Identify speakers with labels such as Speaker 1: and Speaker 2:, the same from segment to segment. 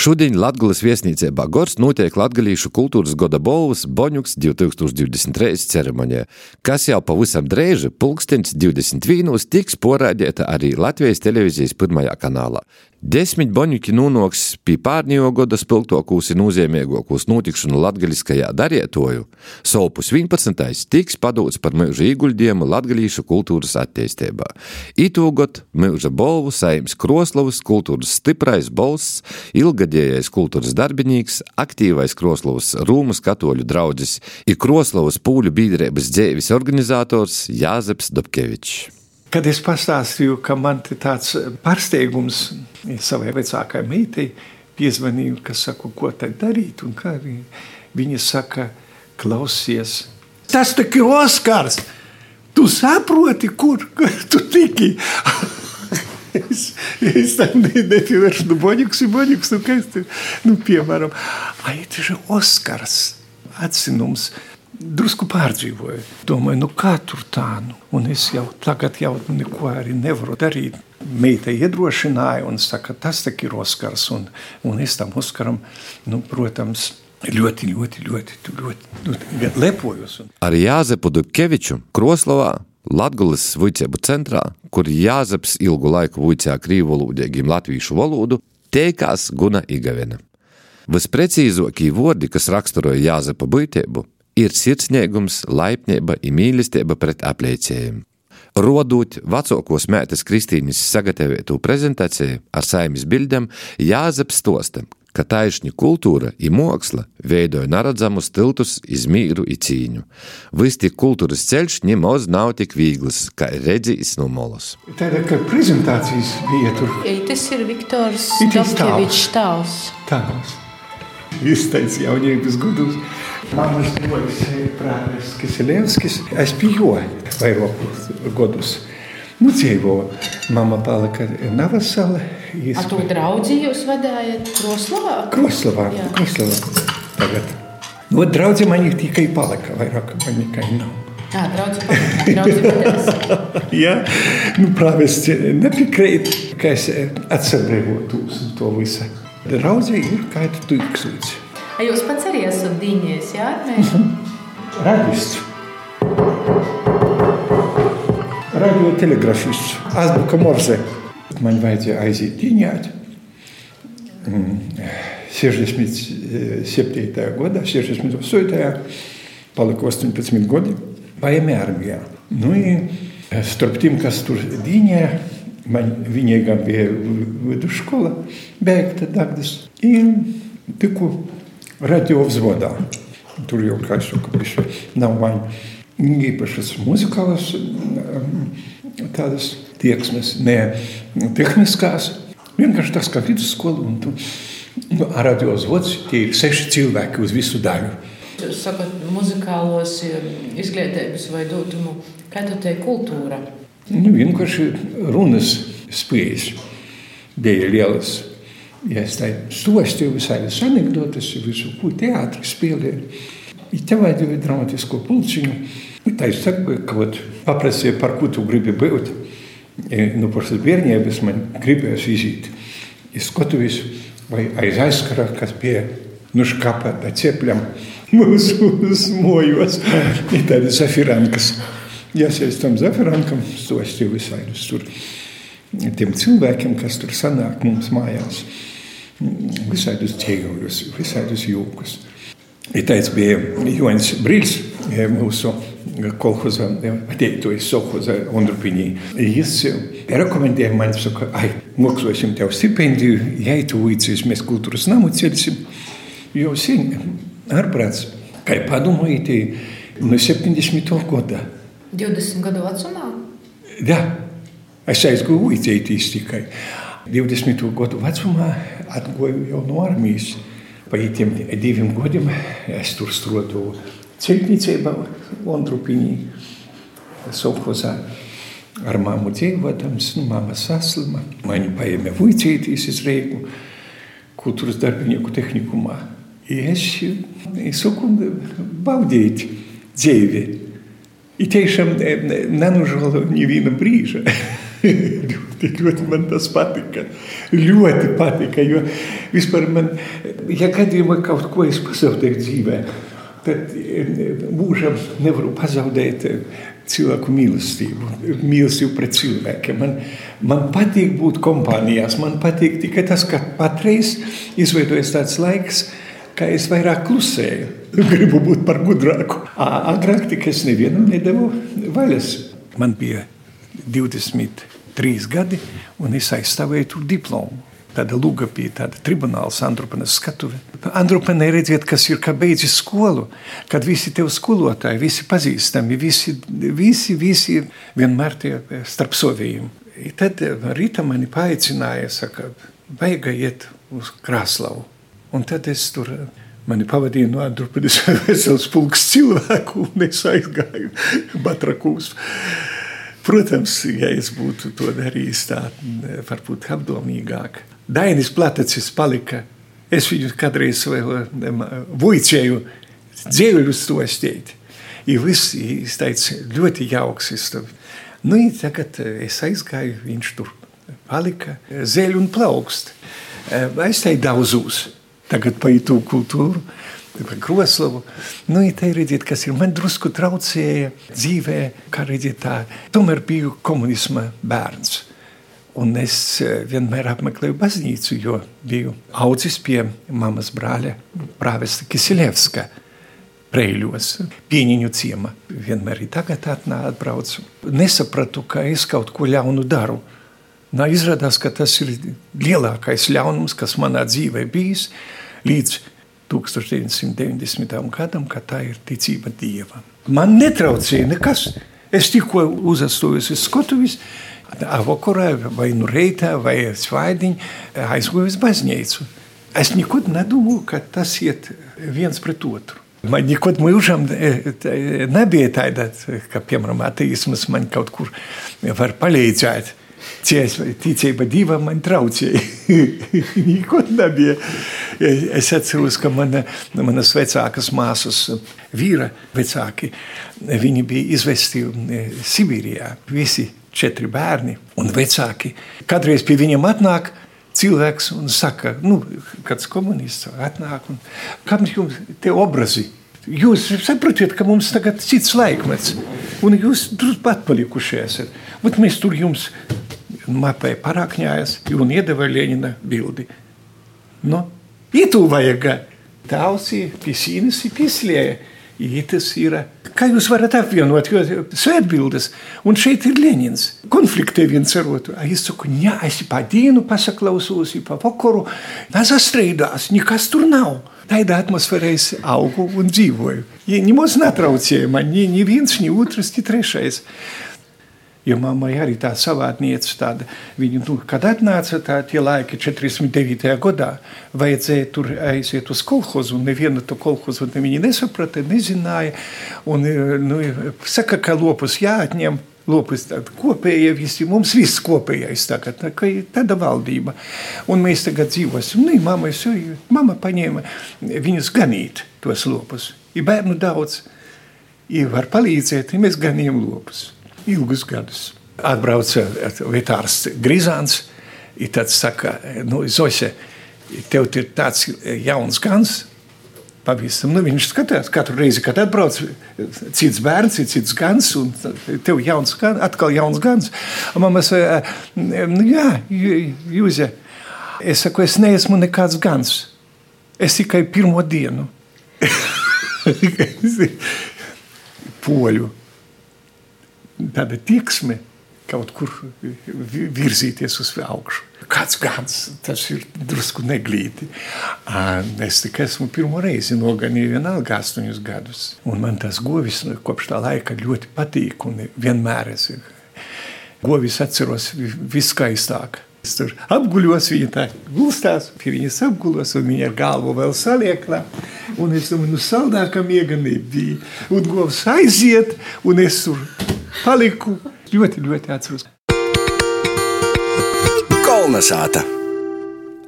Speaker 1: Šodien Latvijas viesnīcībā Gors notiek Latvijas kultūras goda balvas Boņuks 2023 ceremonijā, kas jau pavisam drēž pulkstenis 21. tiks porādīta arī Latvijas televīzijas pirmajā kanālā. Desmit boņuki nonāks pie pārņējo gada spilgtākos un nozīmīgākos notikšanu latgaļiskajā darietoju. Solpus 11. tiks padots par mūža ieguldījumu latgaļīšu kultūras attīstībā. Itūgot mūža bolvu saims Kroslavas kultūras stiprais bolss, ilgadējais kultūras darbinīgs, aktīvais Kroslavas Rūmas katoļu draudzis ir Kroslavas pūļu biedrības dzēvis organizators Jāzeps Dobkevičs.
Speaker 2: Kad es pastāstīju, ka man ir tāds pārsteigums savai vecākajai meitai, piezvanīju, kas saka, ko tad darīt. Viņa saka, klausies, tas tak ir Oskars! Tu saproti, kur, kur tu tiki? es, es tam nepievēršu, nu, boņuks ir boņuks, nu, kas tur, nu, piemēram, ai, tas ir Oskars, atzinums drusku pārdzīvoju. Domāju, nu kā tur tā, nu? un es jau tagad jau neko arī nevaru darīt. Meita iedrošināja un saka, tas ir Oskars, un, un es tam Oskaram, nu, protams, ļoti, ļoti, ļoti, ļoti, ļoti lepojos.
Speaker 1: Ar Jāzepu Dubkeviču Kroslavā Latvijas vicēbu centrā, kur Jāzeps ilgu laiku vicēja krīvu valodīgiem latviešu valodu, teikās Guna Igavena. Visprecīzākie vārdi, kas raksturoja Jāzepa būtību, ir sirdsniegums, laipnība un mīlestība pret apliecējiem. Rodot vecākos mētes Kristīnas sagatavotu prezentāciju ar saimnes bildēm, Jāzeps stosta, ka taisnība kultūra un māksla veidoja neredzamus tiltus iz mīru un cīņu. Viss tik kultūras ceļš nemaz nav tik viegls, kā redzējis no molas.
Speaker 2: Tāda kā prezentācijas bija tur.
Speaker 3: Tas ir Viktors Dobkevičs tēls.
Speaker 2: Tēls. Izteicis jaunības gudus. Manas brolis Prāvis Kiselevskis. Es biju vairākus gadus. Nu, dzīvo. Mama palika Navasala.
Speaker 3: Jis... A tu draudzi jūs vadājat Kroslavā?
Speaker 2: Kroslavā. Jā. Kroslavā. Tagad. Nu, draudzi man ir tikai palika, vairāk man nekai nav.
Speaker 3: Jā, draudzīgi.
Speaker 2: Jā, nu, prāvis nepiekrīt, ka es atsabrēvotos to visu. Draudzīgi ir kāda tūkstoši.
Speaker 3: Jūs pats arī esat dīņies, jā?
Speaker 2: Radists. Radiotelegrafists. Azbuka Morze. Man vajadzēja aiziet dīņāt. 67. gadā, 68. palika 18 gadi, paēmē armijā. Nu, starp tiem, kas tur dīņē, man viņai gan bija vidusskola, beigta Dagdas. Un tiku radio vzvodā. Tur jau, kā es saku, nav man īpašas muzikālas tādas tieksmes, ne tehniskās. Vienkārši tas, kā vidusskola un tu, nu, radio zvods, tie ir seši cilvēki uz visu daļu.
Speaker 3: Jūs sakat, muzikālos izglītības vai dotumu, kā tu te kultūra?
Speaker 2: Nu, vienkārši runas spējas bija lielas Ja es tādu stostīju, visādas anekdotas, visu ko teātris spēlēju. Ja tev vajadzēja dramatisko pulciņu, tā es saku, ka vat, paprasīja, par ko tu gribi būt. Nu, pašas bērnības man gribējās iziet. Es skatos, vai aiz aizskara, kas pie nu škapa da cepļam mūsu mojos. Ir tādi zafirankas. Ja es tam zafirankam stostīju visādus tur tiem cilvēkiem, kas tur sanāk mums mājās visādus ķēgļus, visādus jūkus. Ir tāds bija Joņš Brīls, mūsu kolhoza ateitojis Sohoza Ondrupinī. Jis rekomendēja man, saka, ai, maksāsim tev stipendiju, ja tu uicīs, mēs kultūras namu celsim. Jau sen, ārprāts, kā padomājat, no 70. gada.
Speaker 3: 20 gadu vecumā?
Speaker 2: Jā, es aizgāju uicēties tikai. 20 gadu vecumā atguvu jau no armijas. Pēc tiem diviem gadiem es tur strādāju celtniecībā, Londrupinī, Sovhozā. Ar māmu dzīvotams, nu, māma saslima. Mani paēmē vuicītīs iz Reiku kultūras darbinieku tehnikumā. Es, es saku, baudīt dzīvi. I tiešām nenužēloju neviena brīža. Tik ļoti man tas patika. Ļoti patika. Jo vispār man, ja gadījumā kaut ko es pazaudēju dzīvē, tad mūžam nevaru pazaudēt cilvēku mīlestību, mīlestību pret cilvēkiem. Man, man patīk būt kompānijās, man patīk tikai tas, ka patreiz izveidojas tāds laiks, ka es vairāk klusēju. Gribu būt par gudrāku. Agrāk tikai es nevienam nedevu vaļas. Man bija 23 gadi, un es aizstāvēju tur diplomu. Tāda luga bija tāda tribunāla, Andrupanas skatuve. Andrupanai redziet, kas ir, kā beidzis skolu, kad visi tev skolotāji, visi pazīstami, visi, visi, visi vienmēr tie starp saviem. Tad rīta mani paaicināja, saka, vajag iet uz Krāslavu. Un tad es tur mani pavadīja no Andrupanas vesels pulks cilvēku, un es aizgāju Batrakūs. Protams, ja es būtu to darījis tā, varbūt apdomīgāk. Dainis Platacis palika. Es viņu kādreiz vuicēju dzēļus to stīt. Ir viss, es teicu, ļoti jauks. Nu, tagad es aizgāju, viņš tur palika zeļu un plaukst. Es teicu daudzūs, tagad pa itu kultūru par Kroslavu. Nu, ja te redziet, kas ir man drusku traucēja dzīvē, kā redziet tā, tomēr biju komunisma bērns. Un es eh, vienmēr apmeklēju baznīcu, jo biju audzis pie mammas brāļa, Prāvesta Kisilevska. Preļos, pieņēmu ciemā. Vienmēr ir tagad atbraucu. Nesapratu, ka es kaut ko ļaunu daru. Nā, izrādās, ka tas ir lielākais ļaunums, kas manā dzīvē bijis līdz 1990. gadam, kad tā ir ticība dievam. Man netraucēja nekas. Es tikko uzastājos uz skatuves, vakarā vai nu reitā vai svaidiņā aizgāju uz baznīcu. Es nekad nedomāju, ka tas iet viens pret otru. Man nekad mūžam nebija tāda, ka, piemēram, ateisms man kaut kur var palīdzēt. Ticība divam man traucēja. Nekad nebija. Es atceros, ka mana, manas vecākas māsas vīra vecāki, viņi bija izvesti e, Sibīrijā. Visi četri bērni un vecāki. Kādreiz pie viņiem atnāk cilvēks un saka, nu, kāds komunists atnāk un kam jums tie obrazi? Jūs saprotat, ka mums tagad cits laikmets, un jūs tur pat palikuši esat. Bet mēs tur jums mapē parakņājas un iedeva Ļeņina bildi. Nu, itu vajag. Tavs ir pisīnas, ir pislēja. Tas ir. Kā jūs varat apvienot svētbildes? Un šeit ir Lenins. Konfliktē viens ar otru. Es saku, jā, es pa dienu pasaklausos, pa vakaru. Nesastrīdās, nekas tur nav. Tādā atmosfērā es augu un dzīvoju. Ja, Nemaz netraucēja man ni, ni viens, ni otrs, ni trešais. Jo mammai arī tā savādniece, tāda, viņa, nu, kad atnāca tā, tie laiki 49. gadā, vajadzēja tur aiziet uz kolhozu, un nevienu to kolhozu viņi nesaprata, nezināja, un, nu, saka, ka lopus jāatņem, lopus kopēja visi, mums viss kopējais tagad, tā, tāda valdība, un mēs tagad dzīvosim, nu, mamma, es, mamma paņēma viņus ganīt, tos lopus, ir bērnu daudz, ir var palīdzēt, ja mēs ganījam lopus ilgus gadus. Atbrauca vetārs Grizāns, ir tāds saka, nu, Zoše, tev ir tāds jauns gans, Pavisam, nu, viņš skatās katru reizi, kad atbrauc cits bērns, cits gans, un tev jauns atkal jauns gans. Mamma saka, nu, jā, Jūze, es saku, es neesmu nekāds gans. Es tikai pirmo dienu. Poļu tāda tieksme kaut kur virzīties uz augšu. Kāds gads tas ir drusku neglīti. Es tikai esmu pirmo reizi noganīju vienalga astoņus gadus. Un man tas govis nu, kopš tā laika ļoti patīk un vienmēr es govis atceros viskaistāk. Es tur apguļos, viņa tā gulstās, pie viņas apguļos, un viņa ar galvu vēl saliekla. Un es domāju, nu saldākā miega nebija. Un govs aiziet, un es tur paliku. Ļoti, ļoti atceros.
Speaker 1: Kolnesāta!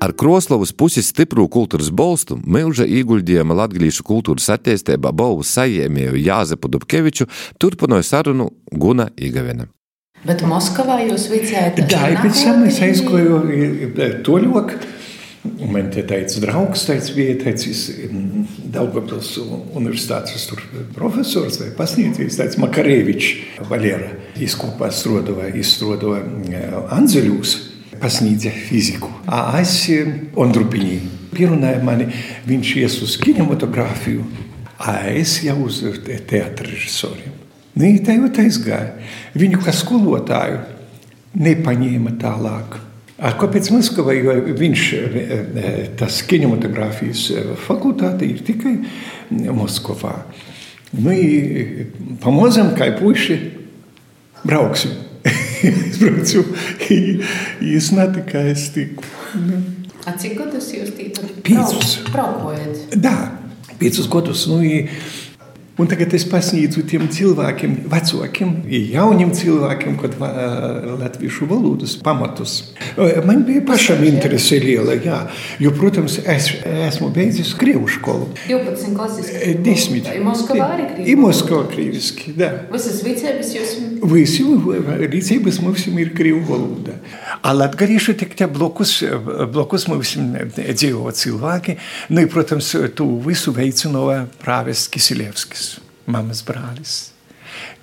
Speaker 1: Ar Kroslovas pusi stipru kultūras balstu milža ieguldījuma latviešu kultūras attīstībā balvu saņēmēju Jāzepu Dubkeviču turpināja sarunu Guna Igavena.
Speaker 3: Bet Moskavā jūs vicējāt?
Speaker 2: Jā, pēc tam es aizgoju toļok. Man te teica, draugs, teica, bija teicis, Daugavpils universitātes tur profesors vai pasniedzējs, teica, Makarevičs Valera. Viņš kopā strodoja, izstrodoja Anzeļūs, pasniedza fiziku. A es Ondrupiņī. Pierunāja mani, viņš ies uz kinematogrāfiju, a es jau uz teātra režisoriem. Nu, tā jau aizgāja. Viņu kā skolotāju nepaņēma tālāk. A, kāpēc Maskavai? Viņš, tas kinematogrāfijas fakultāte ir tikai Moskavā. Nu, pamazam, kā puiši, brauksim. es braucu, es netika, es tiku.
Speaker 3: A cik gadus jūs tīpat? Braukojat?
Speaker 2: Da, piecus gadus. Nu, Un tagad es pasniedzu tiem cilvēkiem, vecākiem, jauniem cilvēkiem, kad latviešu valodas pamatus. Man bija pašam interese liela, jā, jo, protams, es esmu beidzis krievu skolu.
Speaker 3: 12 klasiski?
Speaker 2: 10.
Speaker 3: I Moskavā arī krieviski?
Speaker 2: Moskavā krieviski, da.
Speaker 3: Visas vicēbas jūs?
Speaker 2: Visi rīcības mums ir krievu valoda. A latgalieši tik te blokus, blokus mums dzīvo cilvēki, nu, i, protams, tu visu veicinoja prāves Kisilevskis mammas brālis.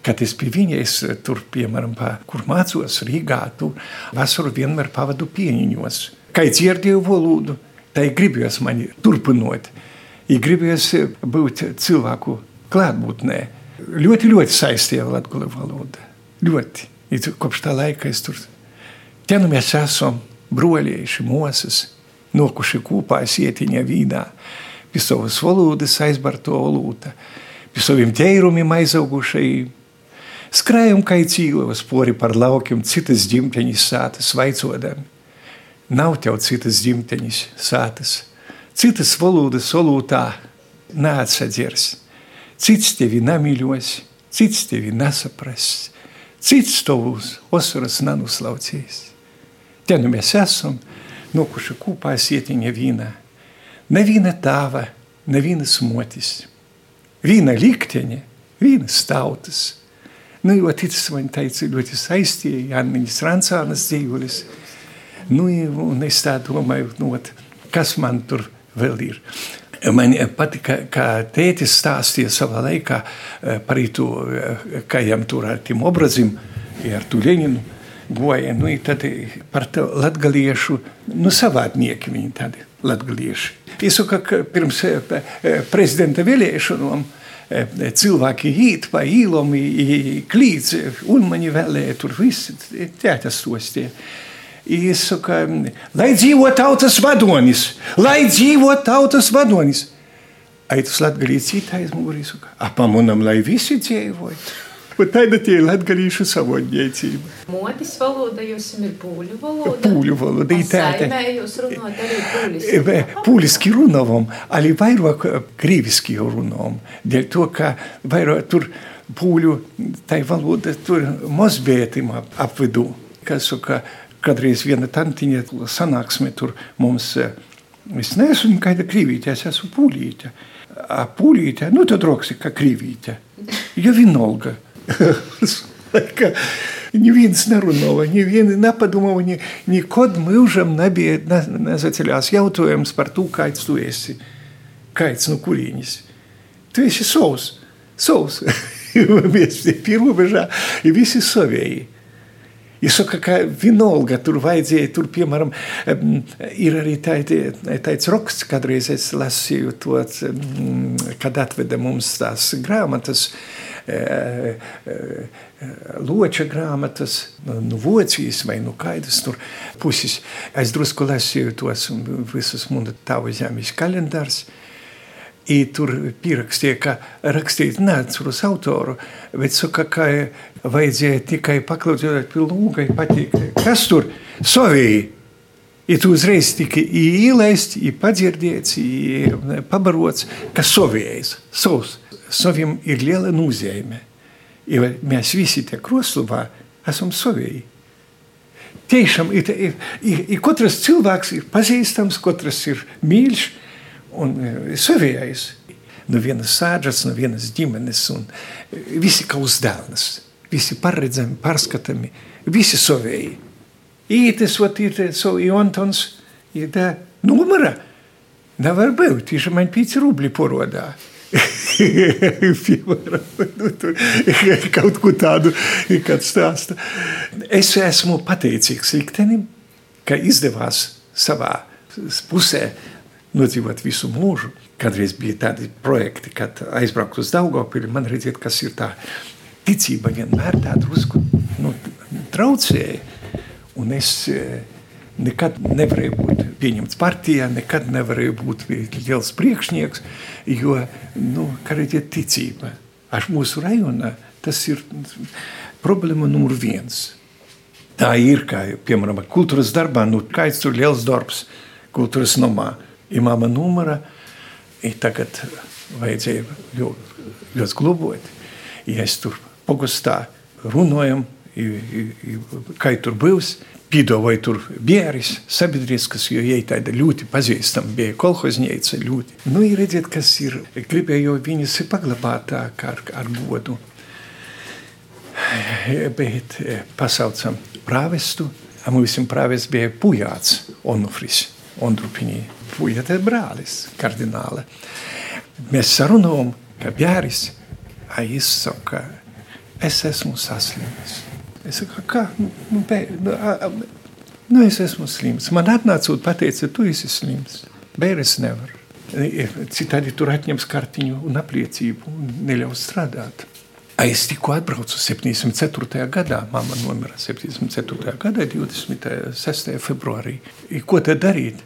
Speaker 2: Kad es pie viņa, es tur, piemēram, pa, kur mācos Rīgā, tur vasaru vienmēr pavadu pieniņos. Kā dzirdēju valodu, tā ir gribējās mani turpinot. Ir gribējās būt cilvēku klātbūtnē. Ļoti, ļoti saistīja latgula valoda. Ļoti. Ir kopš tā laika es tur. Te nu mēs esam broļieši, mosas, nokuši kopā sietiņa vīdā. Pie savas valodas aizbarto olūta pie saviem ķērumiem aizaugušajiem. Skrējam kā cīlavas pori par laukiem, citas ģimteņas sātas vaicodami. Nav tev citas ģimteņas sātas, citas valodas solūtā neatsadzirs. Cits tevi nemīļos, cits tevi nesaprast, cits tavus osaras nenuslaucīs. Te nu mēs esam nokuši kopā sietiņa vīnā. Neviena tava, nevienas motis viena likteņa, vienas tautas. Nu, jo ticis man teica, ļoti saistīja Jāniņas Rancānas dzīvulis. Nu, un es tā domāju, nu, kas man tur vēl ir. Man patika, kā tētis stāstīja savā laikā par to, kā jām tur ar tiem obrazim, ar tu Ļeņinu goja, nu, tad par to latgaliešu, nu, savādnieki viņi tādi latgalieši. Es saku, ka pirms prezidenta vēlēšanām cilvēki īt pa īlom, klīdz, un mani vēlēja tur visi tētas stostie. Es saku, lai dzīvo tautas vadonis, lai dzīvo tautas vadonis. Aitas latgalīts cītājs mugurī saka, apamunam, lai visi dzīvotu. Bet tāda ir latgalīšu savotniecība.
Speaker 3: Motis valoda jums ir pūļu valoda?
Speaker 2: Pūļu valoda.
Speaker 3: Saimē jūs runājat arī pūliski?
Speaker 2: Pūliski runāvam, arī vairāk krīviski jau runājam. Dēļ to, ka vairāk tur pūļu, tai valoda tur mozbētim apvidu. Kas saka, kadreiz viena tantiņa sanāksme tur mums, es neesmu kāda krīvīte, es esmu pūlīte. A pūlīte, nu tad roksi, ka krīvīte. Jo vienalga. Neviens nerunāja, neviens nepadomāja, ni, nekad mūžam nebija ne, nezaceļās jautājums par to, kāds tu esi. Kāds no kurienes? Tu esi savs, savs. Mēs pie robežā ir visi savēji. Es saku, ka vienalga tur vajadzēja, tur, piemēram, ir arī tāds raksts, kādreiz es lasīju to, kad atveda mums tās grāmatas. Loča grāmatas, nu, vocīs vai nu kādas tur puses. Es drusku lasīju tos visus mūsu tavu zemes kalendārus. I tur pierakstīja, ka rakstīt neatceros autoru, bet saka, ka vajadzēja tikai paklausīt pie lūgai patīk. Kas tur? Sovija! I tu uzreiz tika ielaists, padzirdēts, pabarots, ka sovijas, savs. Saviem ir liela nozīme. Jo mēs visi tie Krosluvā esam savīgi. Tiešām ir, ir, ir, ir katrs cilvēks ir pazīstams, katrs ir mīļš un savējais. No vienas sēžas, no vienas ģimenes, un visi kā uzdevums. visi paredzami, pārskatāmi, visi savēji. Ītis, i Antons, ir tā numura. Nevar būt, tieši man 5 rubļi porodā. Piemēram, kaut ko tādu stāsta. Es esmu pateicīgs liktenim, ka izdevās savā pusē nodzīvot visu mūžu. Kādreiz bija tādi projekti, kad aizbraukt uz Daugopili, man redziet, kas ir tā ticība vienmēr tā drusku nu, traucēja. Un es eh, nekad nevarēju būt pieņemts partijā, nekad nevarēju būt liels priekšnieks, jo, nu, redziet, ticība. Aš mūsu rajonā tas ir problēma numur viens. Tā ir, kā, piemēram, kultūras darbā, nu, kāds tur liels darbs kultūras nomā. Ir mama numura, ir tagad vajadzēja ļoti, ļoti globot. Ja es tur pogastā runājam, kā tur būs, piedāvāja tur bieris, sabiedriskas, jo jai tāda ļoti pazīstama bija kolhoznieca ļoti. Nu, ir redziet, kas ir, gribēju viņas paglabāt tā kā ar, ar godu. Bet e, pasaucam prāvestu, a mums prāvests bija Pujāts Onufris, Ondrupinī. Pujāt ir brālis, kardināla. Mēs sarunājam, ka bieris, a izsaka, es esmu saslimis. Es saku, kā? Nu, nu, nu, nu, es esmu slims. Man atnācot pateica, tu esi slims. Bēres nevar. Citādi tur atņems kartiņu un apliecību un neļaus strādāt. Es tikko atbraucu 74. gadā. Māma nomira 74. gadā, 26. februārī. Ko tad darīt?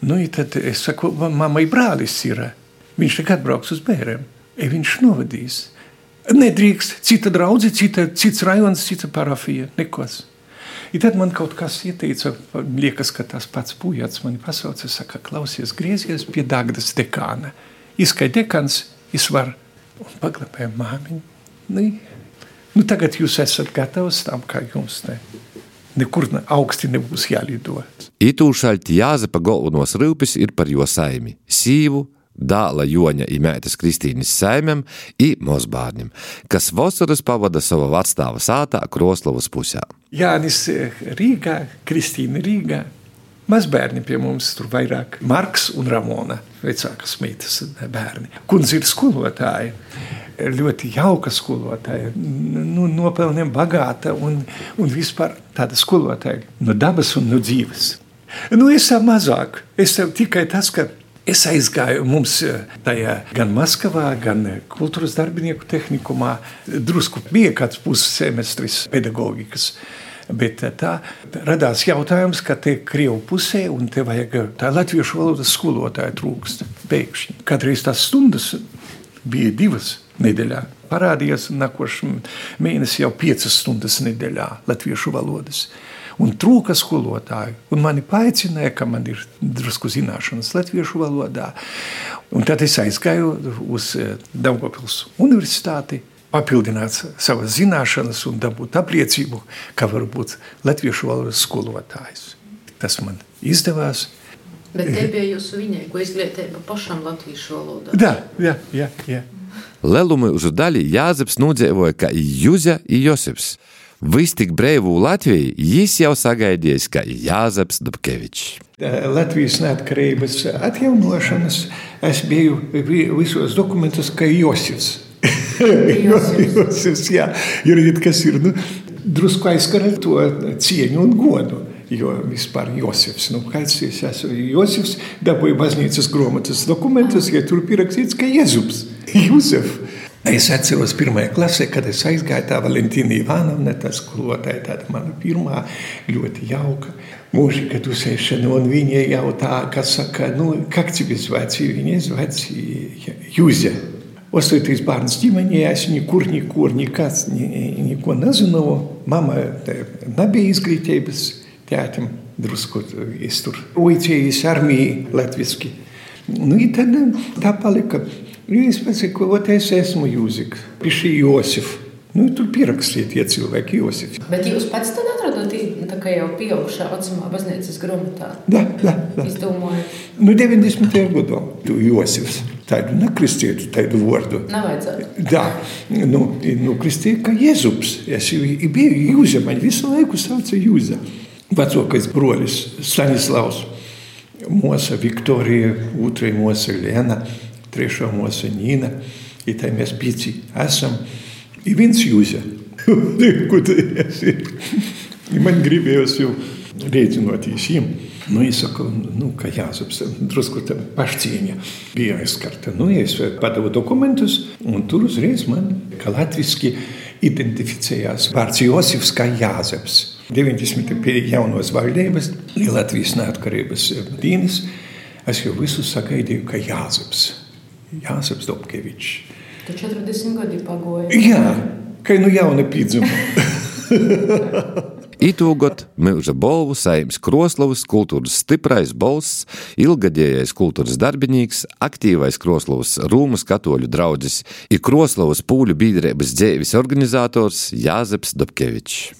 Speaker 2: Nu, tad es saku, mammai brālis ir. Viņš tagad atbrauks uz bērniem. Viņš novadīs. Nedrīkst, cita draudzene, cita, cits rajonus, cita parafija, nekas. I tad man kaut kas ieteica, liekas, ka tas pats pujats mani pasauca, saka, klausies, griezies pie Dagdas dekāna. Izskai dekāns, izvar un paglabāja māmiņu. Nu, nu, tagad jūs esat gatavs tam, kā jums te. Nekur augsti nebūs jālido.
Speaker 1: Itūšaļti Jāzepa galvenos rūpes ir par jo saimi - sīvu, dāla Joņa un meitas Kristīnas saimēm un mozbārņiem, kas vasaras pavada savā vecstāva sātā Kroslovas pusē.
Speaker 2: Jānis Rīgā, Kristīna Rīgā. Mazbērni pie mums tur vairāk Marks un Ramona, vecākas meitas bērni. Kundze ir skolotāja, ļoti jauka skolotāja, nu, nopelniem bagāta un, un vispār tāda skolotāja no dabas un no dzīves. Nu, es esmu mazāk, es tikai tas, ka Es aizgāju mums eh, tajā gan Maskavā, gan eh, kultūras darbinieku tehnikumā. Drusku bija kāds pussemestris pedagoģikas. Bet eh, tā radās jautājums, ka te krievu pusē, un te vajag tā latviešu valodas skolotāja trūkst. Pēkšņi. Katreiz tās stundas bija divas nedēļā. Parādījās nākošais mēnesis jau piecas stundas nedēļā latviešu valodas un trūka skolotāju. Un mani paaicināja, ka man ir drusku zināšanas latviešu valodā. Un tad es aizgāju uz eh, Daugopils universitāti, papildināt savas zināšanas un dabūt apliecību, ka var būt latviešu valodas skolotājs. Tas man izdevās.
Speaker 3: Bet te bija jūsu viņēko izglītība pašam latviešu valodā.
Speaker 2: Jā, jā, jā. jā.
Speaker 1: Lelumu uz daļu Jāzeps nodzīvoja kā Jūza un Josips. Vistik brīvū Latviju jis jau sagaidījis, ka Jāzeps Dubkevičs.
Speaker 2: Latvijas neatkarības atjaunošanas es biju visos dokumentos kā Josifs. Josifs, jā, juridiski, kas ir nu, drusku aizskara to cieņu un godu. Jo vispār Josifs, nu, kāds es esmu Josifs, dabūju baznīcas grāmatas dokumentus, ja tur pierakstīts, ka Jēzus, Jūzef. Es atceros, pirmā klasē, kad es aizgāju tā Valentīna Ivanovna, tā skolotāja, tāda mana pirmā, ļoti jauka. Mūžīga dusēšana, un viņa jau tā, kas saka, nu, как тебе звать? Viņa звать Jūze. Ostoties bērns ģimenē, es nekur, nekur, nekāds, neko nezināju. Mama nebija izglītības tētim, drusku es tur uicējis armiju latviski. Nu, tad tā palika. Es pasaku, ot, es esmu Jūzika, pišķi Josif. Nu, tur pierakstīja tie cilvēki, Josif.
Speaker 3: Bet jūs pats tad atrodat tā kā jau pieaugušā vecumā baznīcas grāmatā?
Speaker 2: Da, da, da.
Speaker 3: Izdomājot.
Speaker 2: Nu, 90. gadā tu Josifs. tādu nekristietu tādu vārdu.
Speaker 3: Nevajadzētu.
Speaker 2: Jā, nu, nu kristīja kā Jēzus. Es biju Jūza, man visu laiku sauca Jūza. Vecākais brolis Stanislavs, mūsa Viktorija, otrā mūsa Lēna, trešā mūsa Nīna. I tā mēs pieci esam. I viens Jūza. Kur tas ir? Man gribējās jau rēķinoties viņam. Nu, es saku, nu, ka jāsaprot, drusku tā pašcieņa bija aizskarta. Nu, es padavu dokumentus, un tur uzreiz man, ka latviski identificējās vārds Josifs kā Jāzeps. 90. pie jaunos valdības, Latvijas neatkarības dienas, es jau visu sagaidīju, ka Jāzeps, Jāzeps Dobkevičs.
Speaker 3: Tu 40 gadi pagoja.
Speaker 2: Jā, ka nu jauna piedzima.
Speaker 1: Itūgot mūža balvu saimnes Kroslovas kultūras stiprais balss, ilgadējais kultūras darbinīgs, aktīvais Kroslovas Rūmas katoļu draudzis ir Kroslovas pūļu biedrības dzēvis organizators Jāzeps Dobkevičs.